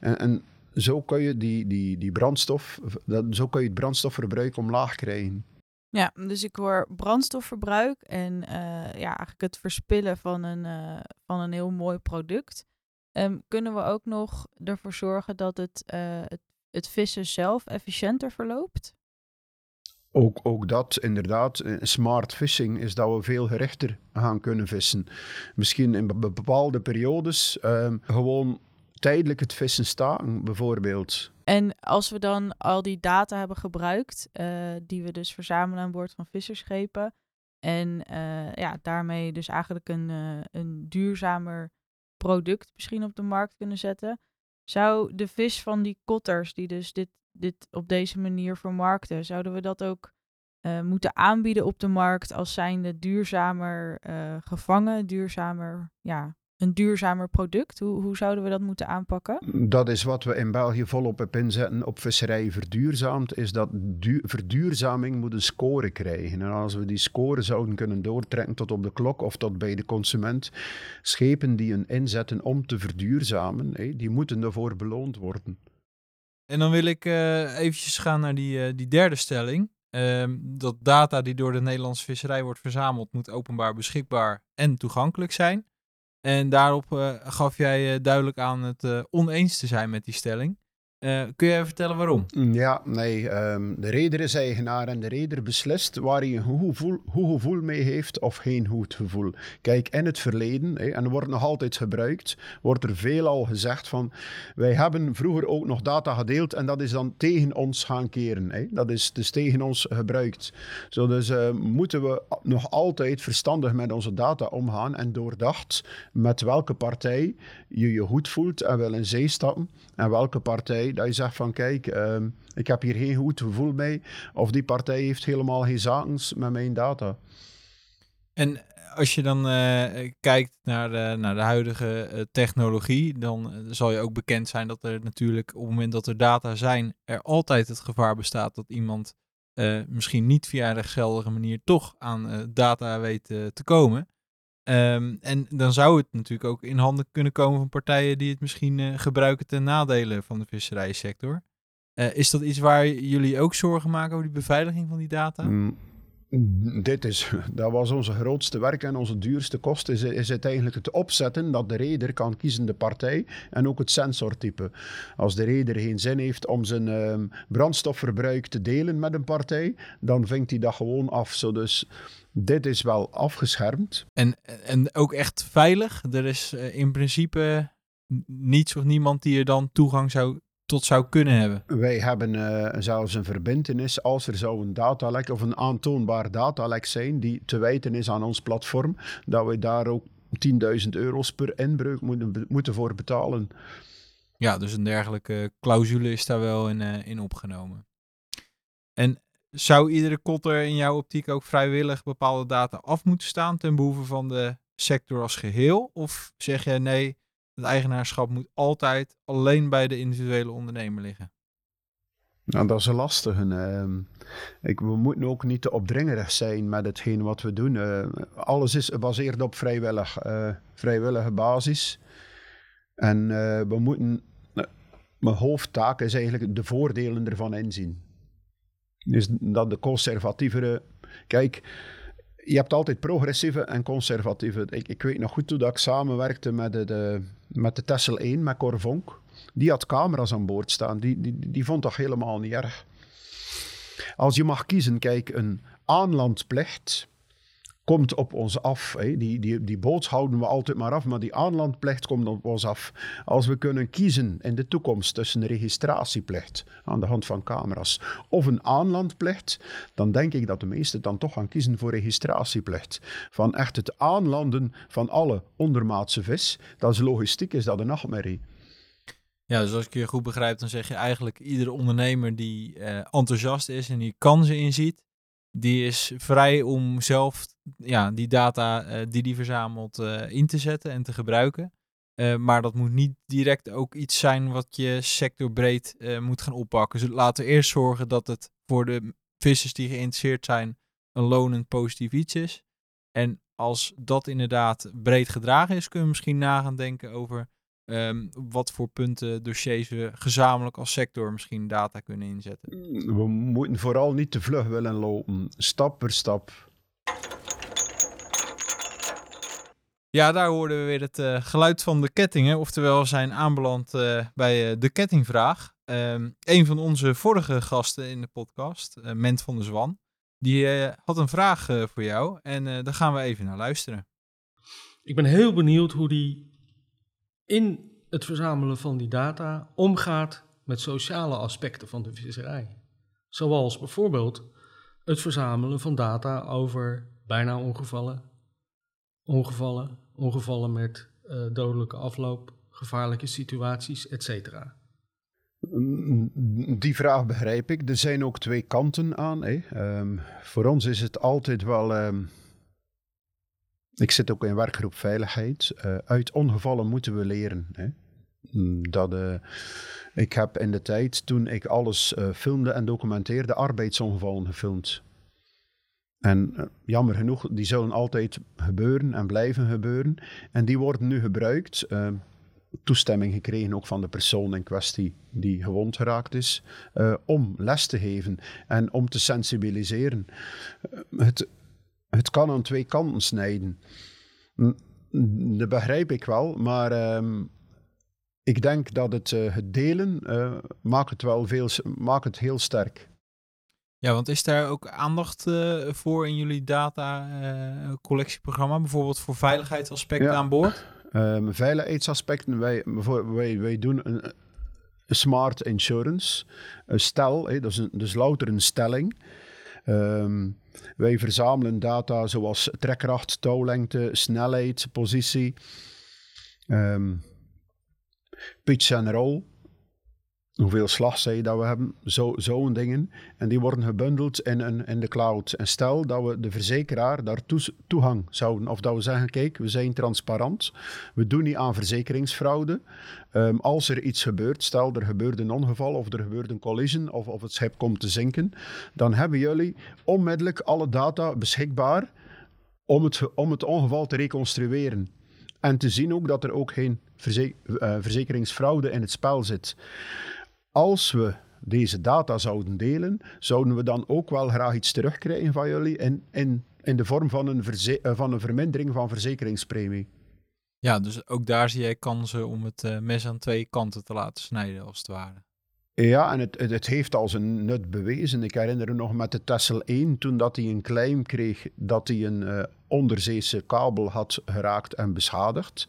En, en, zo kun je die, die, die brandstof, dat, zo kun je het brandstofverbruik omlaag krijgen. Ja, dus ik hoor brandstofverbruik en uh, ja, eigenlijk het verspillen van een, uh, van een heel mooi product. Um, kunnen we ook nog ervoor zorgen dat het, uh, het, het vissen zelf efficiënter verloopt? Ook, ook dat, inderdaad, smart fishing is dat we veel gerichter gaan kunnen vissen. Misschien in bepaalde periodes um, gewoon tijdelijk het vissen staan, bijvoorbeeld. En als we dan al die data hebben gebruikt, uh, die we dus verzamelen aan boord van visserschepen, en uh, ja, daarmee dus eigenlijk een, een duurzamer product misschien op de markt kunnen zetten, zou de vis van die kotters die dus dit dit op deze manier vermarkten? Zouden we dat ook uh, moeten aanbieden op de markt als zijnde duurzamer uh, gevangen, duurzamer, ja, een duurzamer product? Hoe, hoe zouden we dat moeten aanpakken? Dat is wat we in België volop op inzetten op visserij verduurzaamd, is dat verduurzaming moet een score krijgen. En als we die score zouden kunnen doortrekken tot op de klok of tot bij de consument, schepen die een inzetten om te verduurzamen, die moeten ervoor beloond worden. En dan wil ik uh, eventjes gaan naar die, uh, die derde stelling. Uh, dat data die door de Nederlandse visserij wordt verzameld, moet openbaar beschikbaar en toegankelijk zijn. En daarop uh, gaf jij duidelijk aan het oneens te zijn met die stelling. Uh, kun even vertellen waarom? Ja, nee. Um, de reder is eigenaar en de reder beslist waar hij een goed gevoel, gevoel mee heeft of geen goed gevoel. Kijk, in het verleden, en wordt nog altijd gebruikt, wordt er veelal gezegd van wij hebben vroeger ook nog data gedeeld en dat is dan tegen ons gaan keren. Dat is dus tegen ons gebruikt. Dus uh, moeten we nog altijd verstandig met onze data omgaan en doordacht met welke partij je je goed voelt en wil in zee stappen en welke partij dat je zegt van kijk, uh, ik heb hier geen goed gevoel mee. Of die partij heeft helemaal geen zaken met mijn data. En als je dan uh, kijkt naar de, naar de huidige uh, technologie, dan uh, zal je ook bekend zijn dat er natuurlijk op het moment dat er data zijn, er altijd het gevaar bestaat dat iemand misschien niet via een rechtsgeldige manier toch aan data weet te komen. Um, en dan zou het natuurlijk ook in handen kunnen komen van partijen die het misschien uh, gebruiken ten nadele van de visserijsector. Uh, is dat iets waar jullie ook zorgen maken over die beveiliging van die data? Mm, dit is, dat was onze grootste werk en onze duurste kost is, is het eigenlijk het opzetten dat de reder kan kiezen de partij en ook het sensortype. Als de reder geen zin heeft om zijn uh, brandstofverbruik te delen met een partij, dan vinkt hij dat gewoon af. Zo dus dit is wel afgeschermd. En, en ook echt veilig? Er is uh, in principe niets of niemand die er dan toegang zou, tot zou kunnen hebben? Wij hebben uh, zelfs een verbindenis als er zou een datalek of een aantoonbaar datalek zijn die te wijten is aan ons platform, dat we daar ook 10.000 euro's per inbreuk moeten, moeten voor betalen. Ja, dus een dergelijke clausule is daar wel in, uh, in opgenomen. En zou iedere kotter in jouw optiek ook vrijwillig bepaalde data af moeten staan ten behoeve van de sector als geheel? Of zeg je nee, het eigenaarschap moet altijd alleen bij de individuele ondernemer liggen? Nou, dat is een lastige. ehm. ik, we moeten ook niet te opdringerig zijn met hetgeen wat we doen. Eh, alles is gebaseerd op vrijwillig, eh, vrijwillige basis. En eh, we moeten... mijn hoofdtaak is eigenlijk de voordelen ervan inzien. Dus dat de conservatievere... Kijk, je hebt altijd progressieve en conservatieve. Ik, ik weet nog goed toen dat ik samenwerkte met de, de, met de Tessel 1, met Cor Vonk. Die had camera's aan boord staan. Die, die, die vond dat helemaal niet erg. Als je mag kiezen, kijk, een aanlandplicht komt op ons af. Hè. Die, die, die boot houden we altijd maar af, maar die aanlandplicht komt op ons af. Als we kunnen kiezen in de toekomst tussen een registratieplicht aan de hand van camera's of een aanlandplicht, dan denk ik dat de meesten dan toch gaan kiezen voor registratieplicht. Van echt het aanlanden van alle ondermaatse vis, dat is logistiek, is dat een nachtmerrie. Ja, dus als ik je goed begrijp, dan zeg je eigenlijk iedere ondernemer die eh, enthousiast is en die kansen inziet, die is vrij om zelf ja, die data eh, die die verzamelt eh, in te zetten en te gebruiken. Eh, maar dat moet niet direct ook iets zijn wat je sectorbreed moet gaan oppakken. Dus laten we eerst zorgen dat het voor de vissers die geïnteresseerd zijn een lonend positief iets is. En als dat inderdaad breed gedragen is, kunnen we misschien na gaan denken over ehm, wat voor punten, dossiers we gezamenlijk als sector misschien data kunnen inzetten. We moeten vooral niet te vlug willen lopen, stap per stap. Ja, daar hoorden we weer het eh, geluid van de kettingen. Oftewel, we zijn aanbeland eh, bij eh, de kettingvraag. Ehm een van onze vorige gasten in de podcast, Ment van der Zwan, die had een vraag eh, voor jou. En eh, daar gaan we even naar luisteren. Ik ben heel benieuwd hoe die in het verzamelen van die data omgaat met sociale aspecten van de visserij. Zoals bijvoorbeeld het verzamelen van data over bijna ongevallen, ongevallen, ongevallen met eh, dodelijke afloop, gevaarlijke situaties, etc. Mm, Die vraag begrijp ik. Er zijn ook twee kanten aan. Hè. Ehm, voor ons is het altijd wel. ehm, ik zit ook in werkgroep Veiligheid. Eh, uit ongevallen moeten we leren. Hè. Mm, Dat, eh, ik heb in de tijd, toen ik alles eh, filmde en documenteerde, arbeidsongevallen gefilmd. En jammer genoeg, die zullen altijd gebeuren en blijven gebeuren. En die worden nu gebruikt. toestemming gekregen ook van de persoon in kwestie die gewond geraakt is, om les te geven en om te sensibiliseren. Het, het kan aan twee kanten snijden. Dat begrijp ik wel, maar ehm, ik denk dat het, eh, het delen eh, maakt het wel veel, maakt het heel sterk. Ja, want is daar ook aandacht eh, voor in jullie data-collectieprogramma? Bijvoorbeeld voor veiligheidsaspecten Ja. aan boord? Ehm, veiligheidsaspecten, wij, wij, wij doen een, smart insurance. Een stel, dat is een, dus louter een stelling. Ehm, wij verzamelen data zoals trekkracht, touwlengte, snelheid, positie, ehm, pitch en roll. Hoeveel slagzij dat we hebben, zo- zo'n dingen. En die worden gebundeld in, een, in de cloud. En stel dat we de verzekeraar daar toes- toegang zouden, of dat we zeggen, kijk, we zijn transparant. We doen niet aan verzekeringsfraude. Ehm, als er iets gebeurt, stel er gebeurt een ongeval of er gebeurt een collision of, of het schip komt te zinken, dan hebben jullie onmiddellijk alle data beschikbaar om het, om het ongeval te reconstrueren. En te zien ook dat er ook geen eh, verzekeringsfraude in het spel zit. Als we deze data zouden delen, zouden we dan ook wel graag iets terugkrijgen van jullie in, in, in de vorm van een, eh, van een vermindering van verzekeringspremie. Ja, dus ook daar zie jij kansen om het eh, mes aan twee kanten te laten snijden, als het ware. Ja, en het, het, heeft al zijn nut bewezen. Ik herinner me nog met de Tessel 1, toen dat hij een claim kreeg dat hij een eh, onderzeese kabel had geraakt en beschadigd.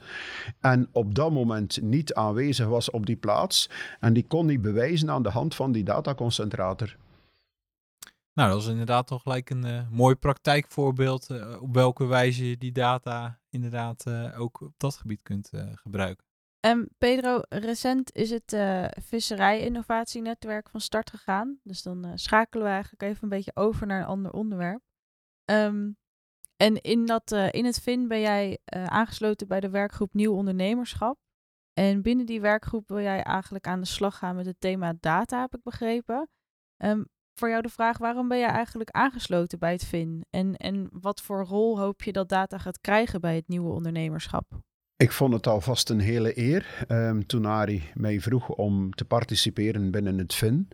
En op dat moment niet aanwezig was op die plaats. En die kon niet bewijzen aan de hand van die dataconcentrator. Nou, dat is inderdaad toch gelijk een eh, mooi praktijkvoorbeeld eh, op welke wijze je die data inderdaad ook op dat gebied kunt gebruiken. En Pedro, recent is het uh, visserij-innovatienetwerk van start gegaan. Dus dan uh, schakelen we eigenlijk even een beetje over naar een ander onderwerp. Um, en in, dat, uh, in het VIN ben jij aangesloten bij de werkgroep Nieuw Ondernemerschap. En binnen die werkgroep wil jij eigenlijk aan de slag gaan met het thema data, heb ik begrepen. Um, voor jou de vraag, waarom ben jij eigenlijk aangesloten bij het VIN? En, en wat voor rol hoop je dat data gaat krijgen bij het nieuwe ondernemerschap? Ik vond het alvast een hele eer um, toen Ari mij vroeg om te participeren binnen het VIN.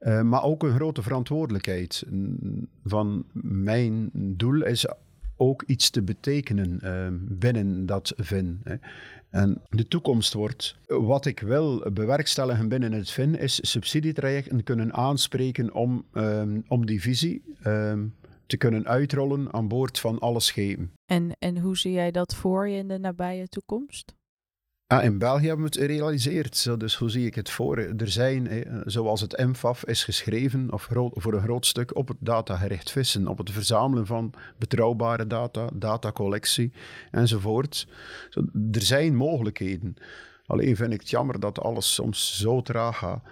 Uh, maar ook een grote verantwoordelijkheid. Van mijn doel is ook iets te betekenen uh, binnen dat VIN. Hè. En de toekomst wordt, wat ik wil bewerkstelligen binnen het VIN, is subsidietrajecten kunnen aanspreken om, om die visie te kunnen uitrollen aan boord van alle schepen. En, en hoe zie jij dat voor je in de nabije toekomst? Ah, in België hebben we het gerealiseerd. Dus hoe zie ik het voor? Er zijn, zoals het MFAF is geschreven, of voor een groot stuk op het datagericht vissen, op het verzamelen van betrouwbare data, datacollectie enzovoort. Er zijn mogelijkheden. Alleen vind ik het jammer dat alles soms zo traag gaat.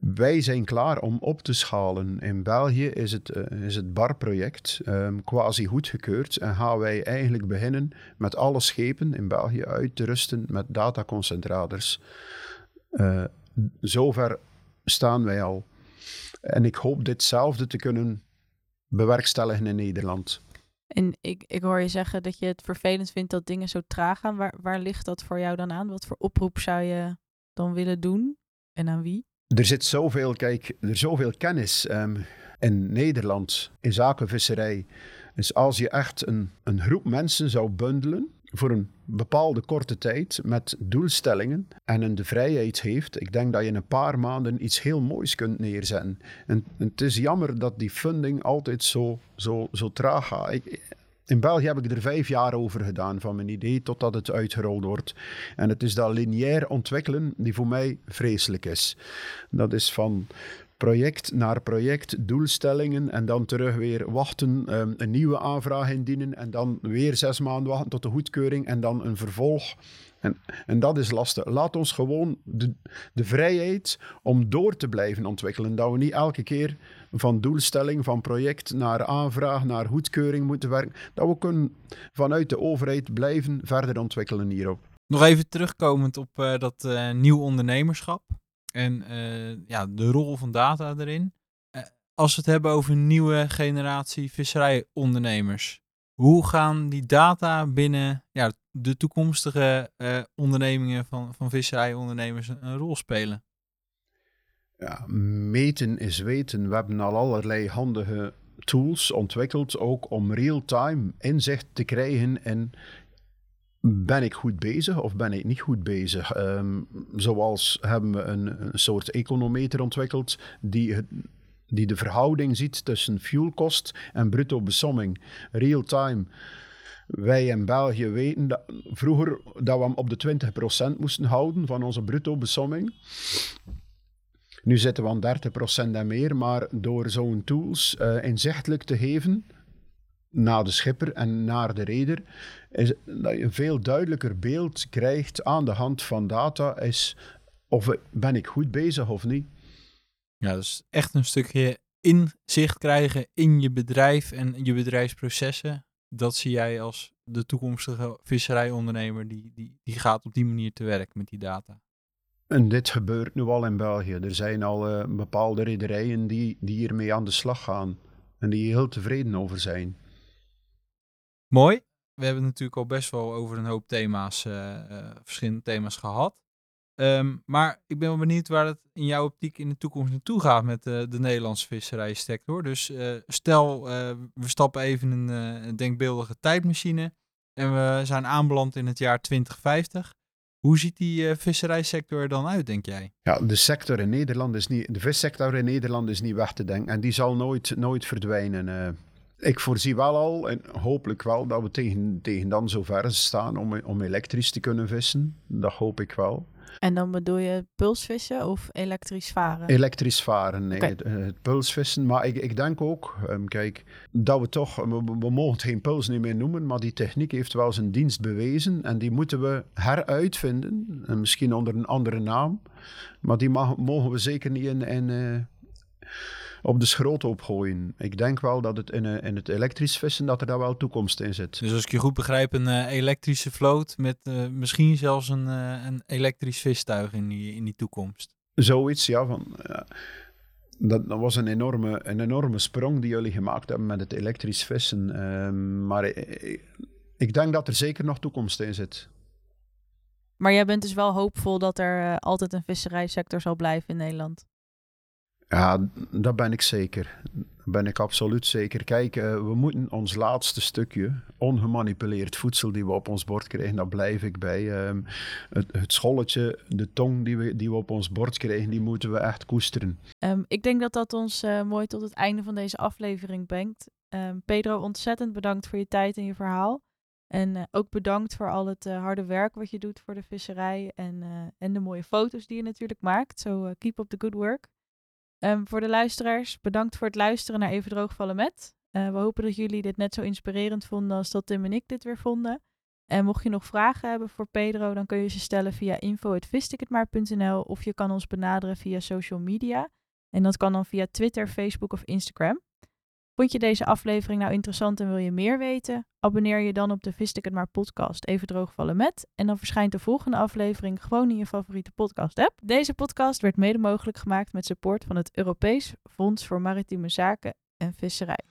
Wij zijn klaar om op te schalen. In België is het, uh, is het BAR-project um, quasi goedgekeurd en gaan wij eigenlijk beginnen met alle schepen in België uit te rusten met dataconcentrators. Uh, zover staan wij al. En ik hoop ditzelfde te kunnen bewerkstelligen in Nederland. En ik, ik hoor je zeggen dat je het vervelend vindt dat dingen zo traag gaan. Waar, waar ligt dat voor jou dan aan? Wat voor oproep zou je dan willen doen en aan wie? Er zit zoveel, kijk, er zoveel kennis um, in Nederland in zaken visserij. Dus als je echt een, een groep mensen zou bundelen voor een bepaalde korte tijd met doelstellingen en een de vrijheid heeft, ik denk dat je in een paar maanden iets heel moois kunt neerzetten. En, en het is jammer dat die funding altijd zo, zo, zo traag gaat. Ik, in België heb ik er vijf jaar over gedaan van mijn idee totdat het uitgerold wordt. En het is dat lineair ontwikkelen die voor mij vreselijk is. Dat is van project naar project, doelstellingen en dan terug weer wachten, um, een nieuwe aanvraag indienen en dan weer zes maanden wachten tot de goedkeuring en dan een vervolg. En, en dat is lastig. Laat ons gewoon de, de vrijheid om door te blijven ontwikkelen. Dat we niet elke keer van doelstelling, van project naar aanvraag, naar goedkeuring moeten werken. Dat we kunnen vanuit de overheid blijven verder ontwikkelen hierop. Nog even terugkomend op uh, dat uh, nieuw ondernemerschap en uh, ja, de rol van data erin. als we het hebben over nieuwe generatie visserijondernemers, hoe gaan die data binnen ja, de toekomstige ondernemingen van, van visserijondernemers een rol spelen? Ja, meten is weten. We hebben al allerlei handige tools ontwikkeld, ook om real-time inzicht te krijgen in ben ik goed bezig of ben ik niet goed bezig? Um, zoals hebben we een, een soort econometer ontwikkeld die, die de verhouding ziet tussen fuelkost en bruto besomming. Real-time. Wij in België weten dat vroeger dat we hem op de 20% moesten houden van onze bruto besomming. Nu zitten we aan 30% en meer, maar door zo'n tools uh, inzichtelijk te geven naar de schipper en naar de reder, is dat je een veel duidelijker beeld krijgt aan de hand van data, is of ben ik goed bezig of niet. Ja, dus echt een stukje inzicht krijgen in je bedrijf en je bedrijfsprocessen. Dat zie jij als de toekomstige visserijondernemer die, die, die gaat op die manier te werk met die data. En dit gebeurt nu al in België. Er zijn al uh, bepaalde rederijen die, die hiermee aan de slag gaan. En die heel tevreden over zijn. Mooi. We hebben het natuurlijk al best wel over een hoop thema's, uh, uh, verschillende thema's gehad. Um, maar ik ben wel benieuwd waar het in jouw optiek in de toekomst naartoe gaat met de Nederlandse visserijsector. Dus stel, we stappen even een denkbeeldige tijdmachine en we zijn aanbeland in het jaar 2050. Hoe ziet die uh, visserijsector er dan uit, denk jij? Ja, de sector in Nederland is niet, de vissector in Nederland is niet weg te denken en die zal nooit, nooit verdwijnen. Uh, ik voorzie wel al, en hopelijk wel, dat we tegen, tegen dan zover staan om, om elektrisch te kunnen vissen. Dat hoop ik wel. En dan bedoel je pulsvissen of elektrisch varen? Elektrisch varen, nee, het, het pulsvissen. Maar ik, ik denk ook, ehm, kijk, dat we toch, we, we mogen het geen puls niet meer noemen, maar die techniek heeft wel zijn dienst bewezen en die moeten we heruitvinden. En misschien onder een andere naam, maar die mag, mogen we zeker niet in, in, eh, op de schroot opgooien. Ik denk wel dat het in, eh, in het elektrisch vissen, dat er daar wel toekomst in zit. Dus als ik je goed begrijp, een eh, elektrische vloot met eh, misschien zelfs een, eh, een elektrisch vistuig in die, in die toekomst. Zoiets, ja. Van, ja. Dat, dat was een enorme, een enorme sprong die jullie gemaakt hebben met het elektrisch vissen. Ehm, maar ik, ik denk dat er zeker nog toekomst in zit. Maar jij bent dus wel hoopvol dat er altijd een visserijsector zal blijven in Nederland. Ja, dat ben ik zeker. Dat ben ik absoluut zeker. Kijk, eh, we moeten ons laatste stukje, ongemanipuleerd voedsel die we op ons bord krijgen, daar blijf ik bij. Ehm, het, het scholletje, de tong die we, die we op ons bord krijgen, die moeten we echt koesteren. Ehm, ik denk dat dat ons eh, mooi tot het einde van deze aflevering brengt. Ehm, Pedro, ontzettend bedankt voor je tijd en je verhaal. En eh, ook bedankt voor al het harde werk wat je doet voor de visserij. En, en de mooie foto's die je natuurlijk maakt. Zo eh, keep up the good work. Ehm, voor de luisteraars, bedankt voor het luisteren naar Even Droogvallen Met. Eh, we hopen dat jullie dit net zo inspirerend vonden als dat Tim en ik dit weer vonden. En mocht je nog vragen hebben voor Pedro, dan kun je ze stellen via info.visticketmaar.nl of je kan ons benaderen via social media. En dat kan dan via Twitter, Facebook of Instagram. Vond je deze aflevering nou interessant en wil je meer weten? Abonneer je dan op de Vist ik het maar podcast Even droogvallen met. En dan verschijnt de volgende aflevering gewoon in je favoriete podcast app. Deze podcast werd mede mogelijk gemaakt met support van het Europees Fonds voor Maritieme Zaken en Visserij.